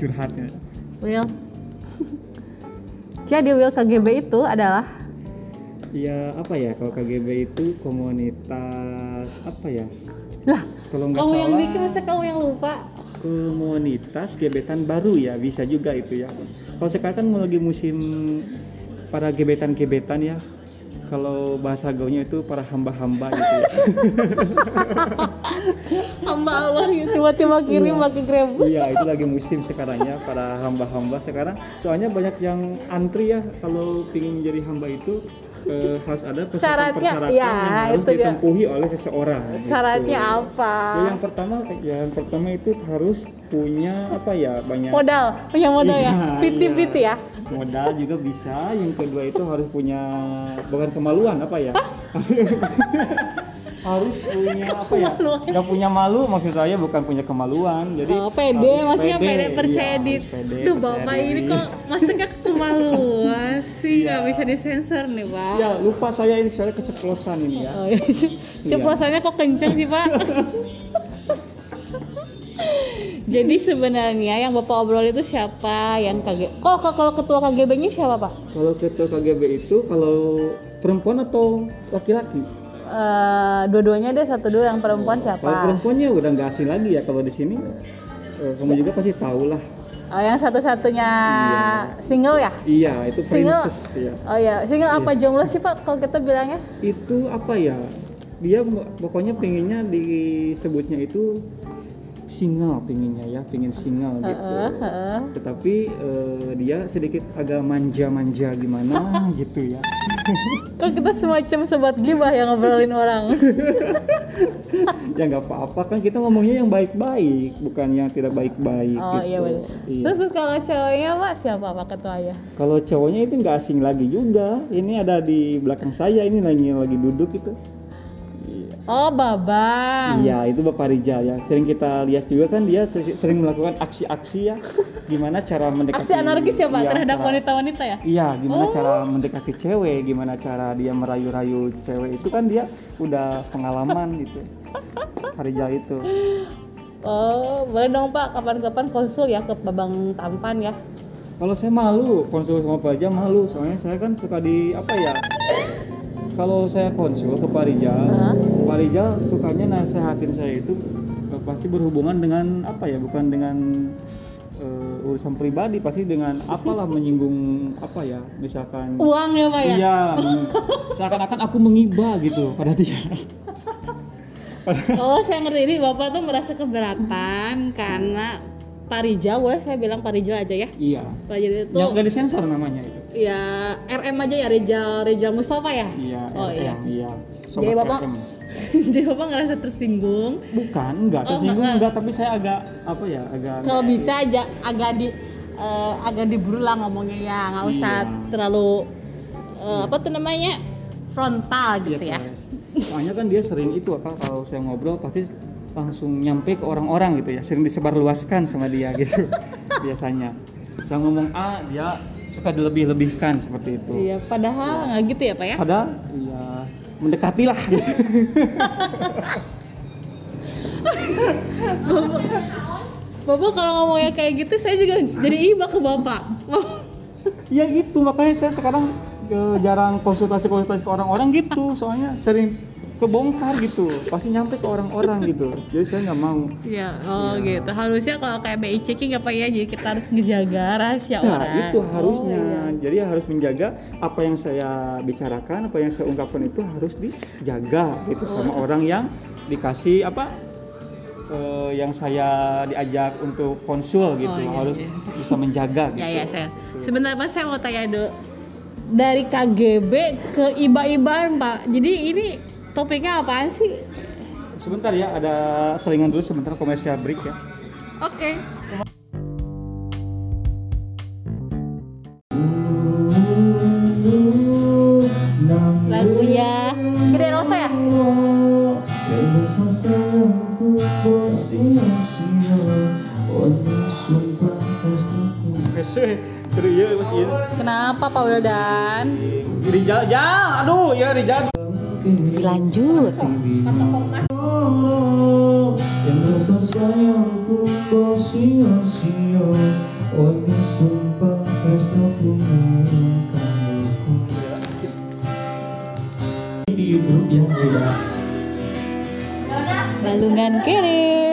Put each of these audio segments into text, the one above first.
curhatnya. Will. Jadi Will KGB itu adalah Ya apa ya kalau KGB itu komunitas apa ya? lah Kalau nggak kamu yang salah bikin masa kamu yang lupa. komunitas gebetan baru ya bisa juga itu ya. Kalau sekarang kan lagi musim para gebetan-gebetan ya. Kalau bahasa gaulnya itu para hamba-hamba gitu ya. Hamba Allah yang tiba-tiba kirim pakai grab. Iya itu lagi musim sekarang ya para hamba-hamba sekarang. Soalnya banyak yang antri ya kalau ingin jadi hamba itu eh, harus ada persyaratan ya, yang harus itu dia. ditempuhi oleh seseorang. gitu. Syaratnya apa? Ya, yang pertama, yang pertama itu harus punya apa ya banyak Modal, punya modal ya. Iya, Piti-piti iya. ya. Modal juga bisa. Yang kedua itu harus punya bukan kemaluan apa ya? harus punya apa ya? Yang punya malu maksud saya bukan punya kemaluan. Jadi Oh, pede, maksudnya pede, percaya Iya, diri. harus pede, Duh, percaya Bapak diri. ini kok masuknya ke kemaluan sih, Iya. nggak bisa disensor nih, Pak. Ya lupa saya ini saya keceplosan ini ya. Oh, iya. Ceplosannya kok kenceng sih, Pak? Jadi sebenarnya yang Bapak obrol itu siapa? Yang KG Kok kalau ketua KGB-nya siapa, Pak? Kalau ketua KGB itu kalau perempuan atau laki-laki? Eh, dua-duanya deh satu dua yang perempuan Kalau siapa? perempuannya udah nggak asing lagi ya kalau di sini. Eh, kamu juga pasti tahu lah. Oh, yang satu-satunya single ya? Iya, itu Single. princess ya. Oh iya, single apa jomblo sih Pak kalau kita bilangnya? Itu apa ya? Dia pokoknya pengennya disebutnya itu single pinginnya ya, pingin single gitu. Heeh, heeh. Tetapi eh, dia sedikit agak manja-manja gimana gitu ya. Kok kita semacam sobat gibah yang ngobrolin orang? ya nggak apa-apa kan kita ngomongnya yang baik-baik, bukan yang tidak baik-baik. Oh gitu. iya benar. Iya. Terus kalau ceweknya Pak siapa Pak ketuanya? Kalau cowoknya itu nggak asing lagi juga. Ini ada di belakang saya, ini lagi lagi duduk itu. Oh Babang. Iya, itu Bapak Rijal ya. Sering kita lihat juga kan dia ser- sering melakukan aksi-aksi ya. Gimana cara mendekati Aksi anarkis ya Pak Iya, terhadap wanita-wanita ya? Iya, gimana Oh. cara mendekati cewek, gimana cara dia merayu-rayu cewek itu kan dia udah pengalaman gitu. Rijal itu. Oh boleh dong Pak kapan-kapan konsul ya ke Babang Tampan ya? Kalau saya malu, konsul sama Pak Rijal malu, soalnya saya kan suka di apa ya? Kalau saya konsul ke Pak Rijal, Hah? Pak Rijal sukanya nasehatin saya itu eh, pasti berhubungan dengan apa ya? Bukan dengan eh, urusan pribadi, pasti dengan apalah menyinggung apa ya? Misalkan Uang ya Pak ya? Iya, seakan-akan aku mengiba gitu pada dia. Oh saya ngerti ini Bapak tuh merasa keberatan karena Pak Rijal, boleh saya bilang Pak Rijal aja ya? iya. Pak Rijal itu Yang gak disensor namanya itu. ya RM aja ya Rijal Rijal Mustafa ya? Iya, Oh, RM, iya. iya. Jadi Sobat Bapak RM. Jadi Bapak ngerasa tersinggung. Bukan, enggak Oh, tersinggung enggak, enggak, tapi saya agak apa ya, agak Kalau bisa aja agak di eh, agak diburu lah ngomongnya ya, nggak usah Iya. terlalu eh, apa tuh namanya frontal Iya, gitu ya. Kak. Soalnya kan dia sering itu apa kalau saya ngobrol pasti langsung nyampe ke orang-orang gitu ya, sering disebarluaskan sama dia gitu biasanya. Saya ngomong A, dia suka dilebih-lebihkan seperti itu. Iya, padahal nggak gitu ya Pak ya? Padahal ya mendekati lah. Bapak kalau ngomongnya kayak gitu saya juga jadi iba ke Bapak. ya gitu makanya saya sekarang eh, jarang konsultasi-konsultasi ke orang-orang gitu, soalnya sering kebongkar gitu, pasti nyampe ke orang-orang gitu. Jadi saya nggak mau. Ya, oh gitu. Harusnya kalau kayak BI checking apa ya, jadi kita harus ngejaga rahasia Nah, orang. itu harusnya. Oh, iya. Jadi harus menjaga apa yang saya bicarakan, apa yang saya ungkapkan itu harus dijaga gitu sama Oh. orang yang dikasih apa eh, yang saya diajak untuk konsul gitu. Oh, iya, harus iya. bisa menjaga gitu. Ya ya saya. Sebentar Pak saya mau tanya dulu. Dari KGB ke iba-ibaan Pak. Jadi ini topiknya apaan sih? Sebentar ya, ada selingan dulu sebentar komersial break ya. Oke. Lagunya Gede Rosa ya? Oke, terus ya. Kenapa Pak Wildan? Rijal, Jal, aduh ya Rijal. Di grup yang beda. Balungan kiri.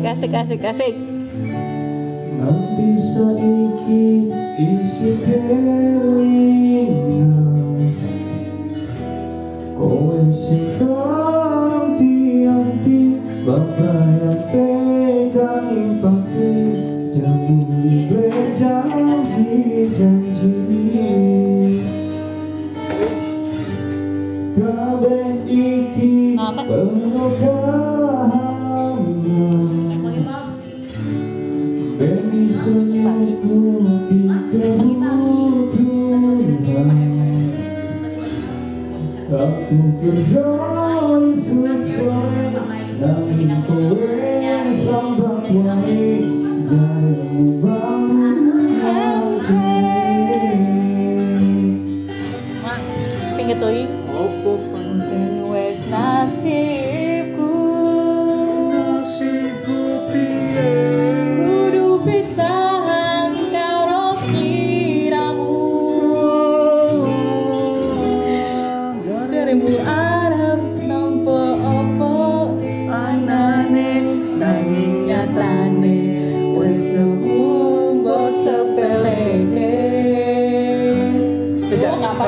Asik asik asik asik. Nanti saiki isi kelingan Kowe sing anti-anti Bapak pegang impati Jamu berjanji-janji Kabeh iki penuh Kung kadyan isuksan Ang tuwing isang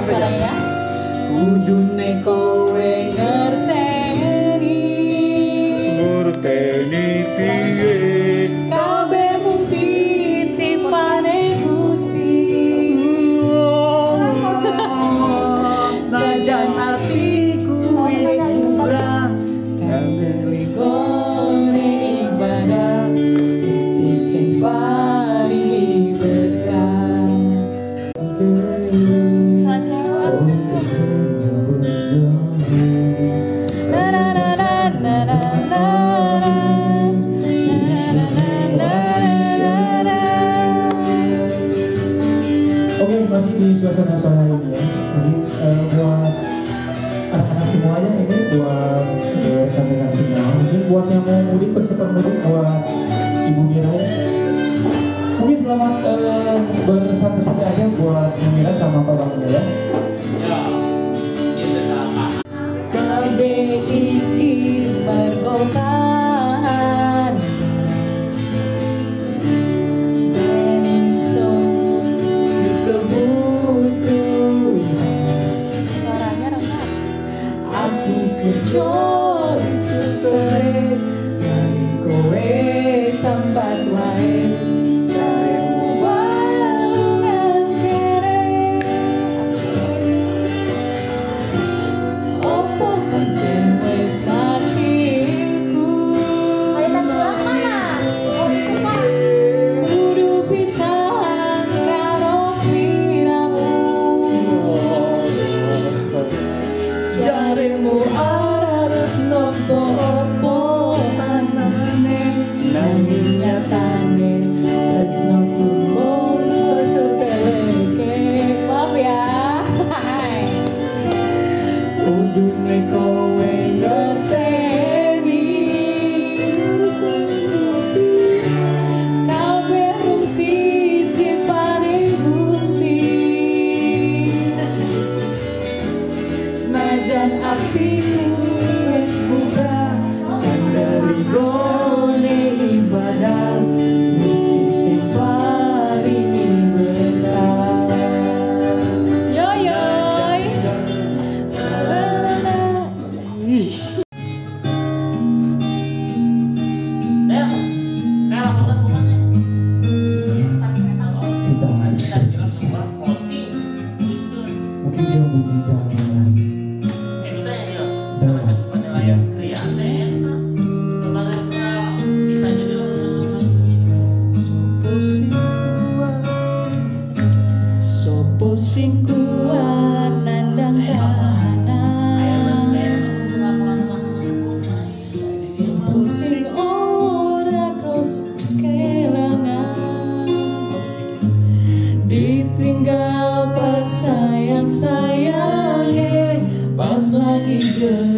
Oh, nggak pas suaranya ya kudune kowe ngerteni suasana sore ini ya. Jadi eh, buat anak-anak semuanya ini buat eh, rekan-rekan semua. Mungkin buat yang mau mudik persiapan mudik buat ibu Mira ya. Mungkin selamat eh, bersantai-santai aja buat Ibu Mira sama Pak Bang ya. Kabeh future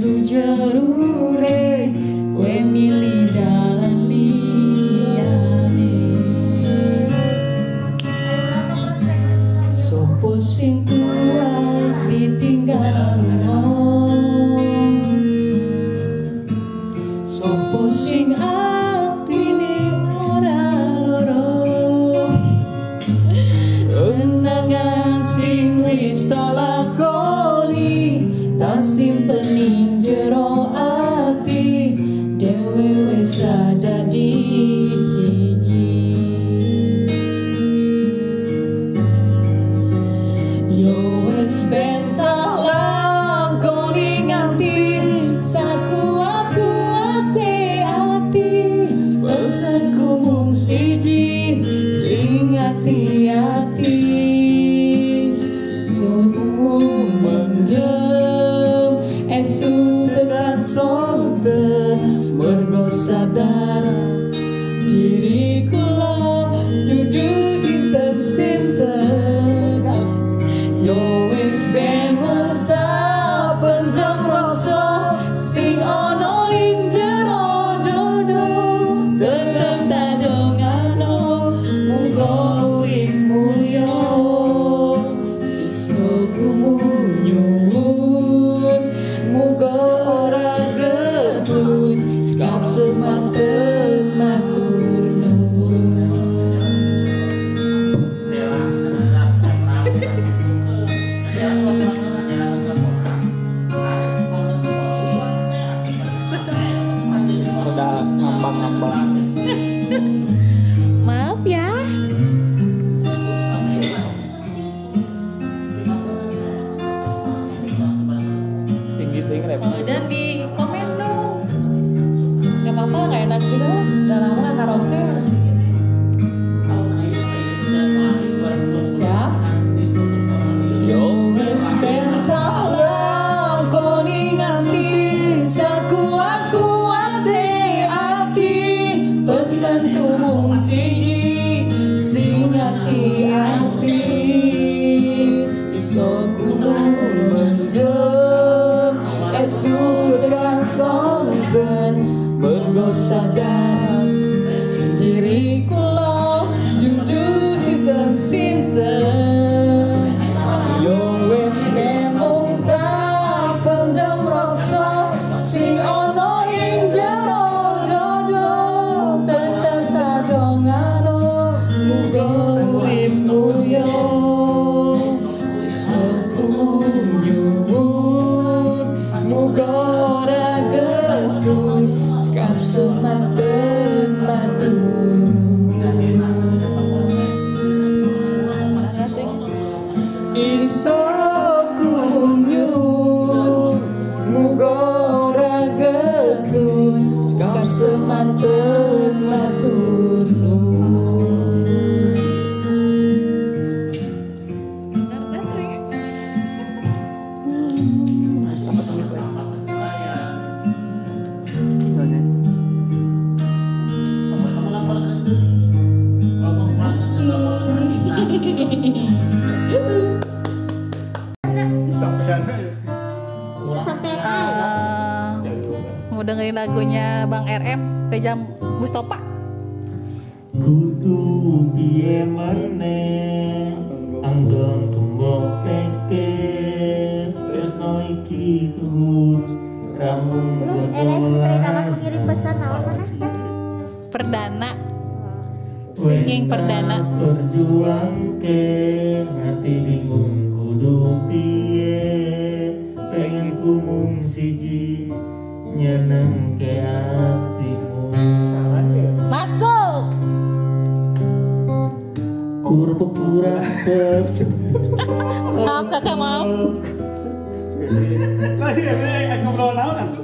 hati bingung kudu piye? Pengen kumung siji nyeneng ke hatimu. Masuk! Kurang maaf kakak maaf. Lagi ada yang ngobrol naon aku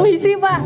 puisi pak.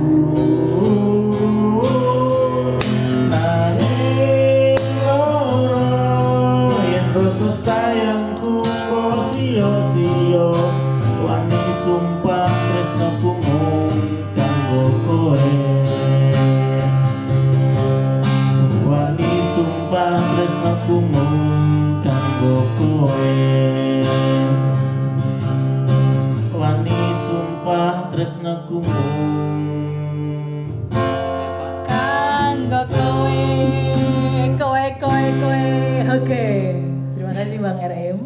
BBM.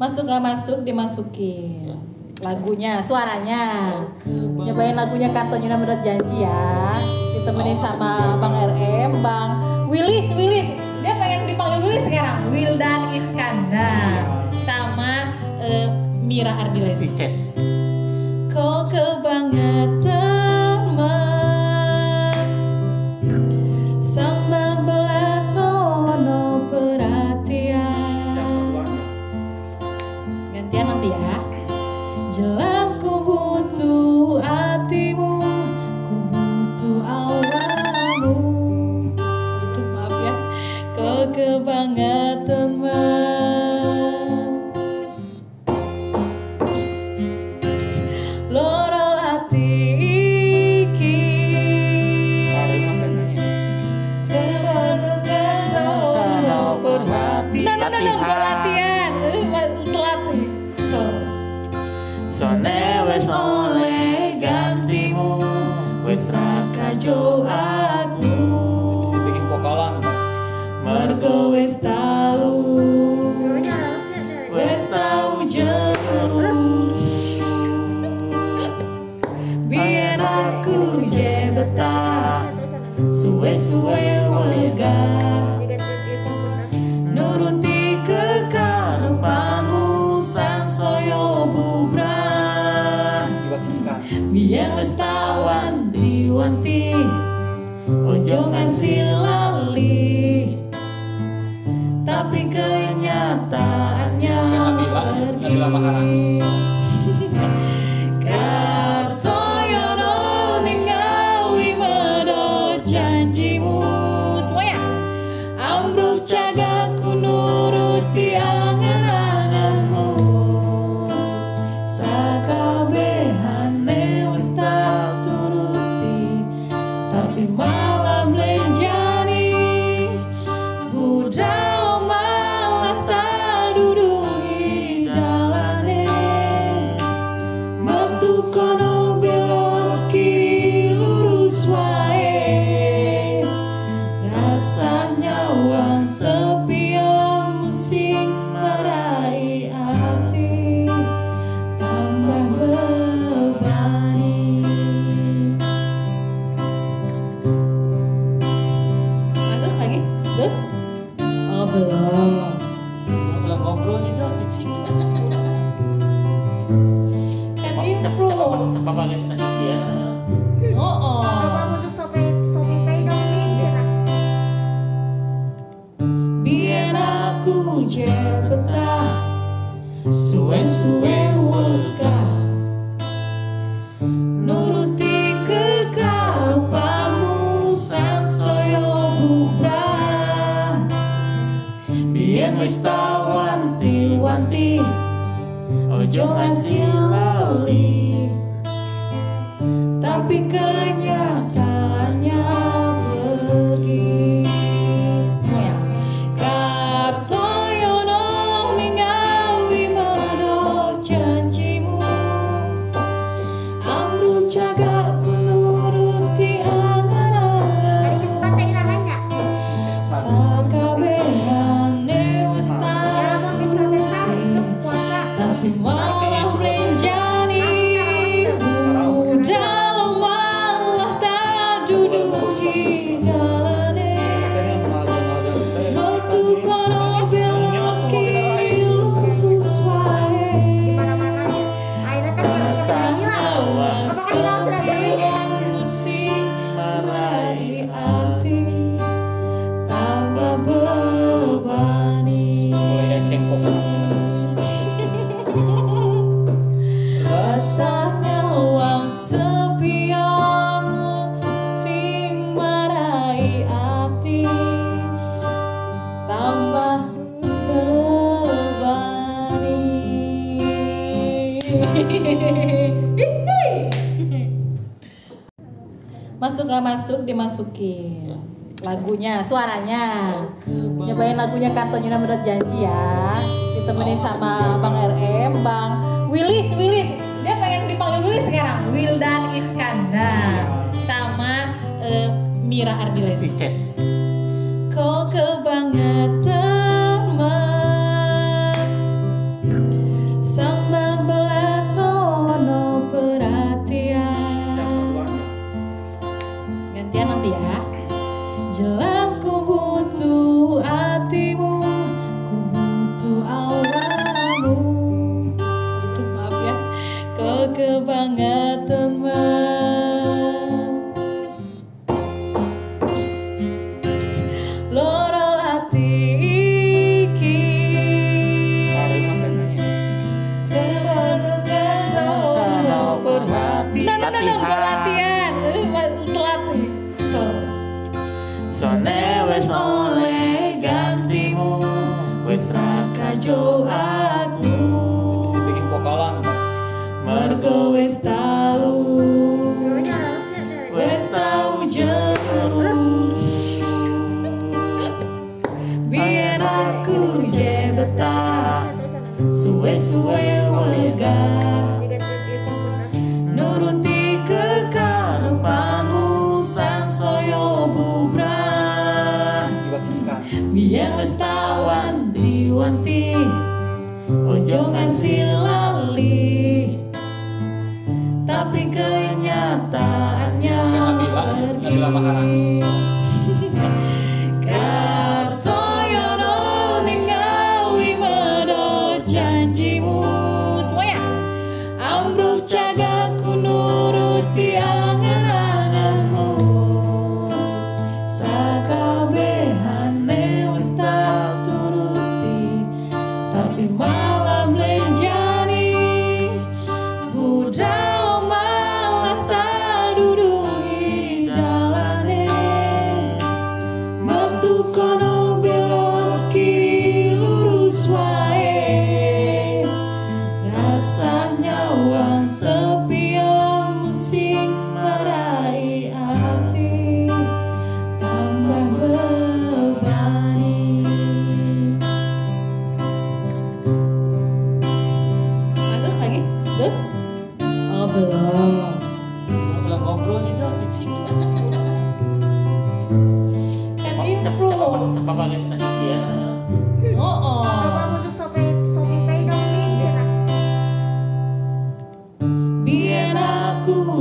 Masuk gak masuk dimasukin lagunya, suaranya. Nyobain lagunya kartunya menurut janji ya. Ditemenin sama Bang RM, Bang Willis, Willis. Dia pengen dipanggil Willis sekarang. Wildan Iskandar sama uh, Mira Ardiles. Kau kebanget. masih lali Tapi kenyataannya Tapi, pergi because langsung dimasukin lagunya, suaranya. Nyobain lagunya kartunya menurut janji ya. ditemani sama Bang RM, Bang Willis, Willis. Dia pengen dipanggil Willis sekarang. Wildan Iskandar sama uh, Mira Ardiles. this way. Nuruti sang soyo. Biar lestawan diwanti, ojo ngasih lali. Tapi kenyataannya pergi.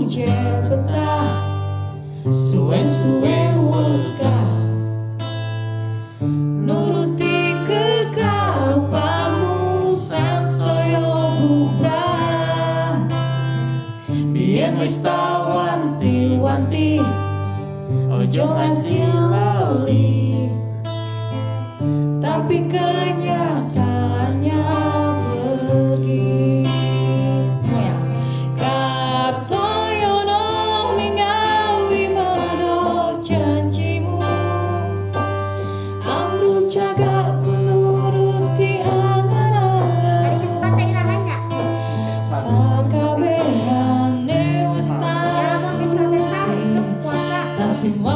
ujar betah Suwe-suwe wekah Nuruti kekapamu Sansoyo bubra Biar wistawan wanti-wanti Ojo asil lali. judgment.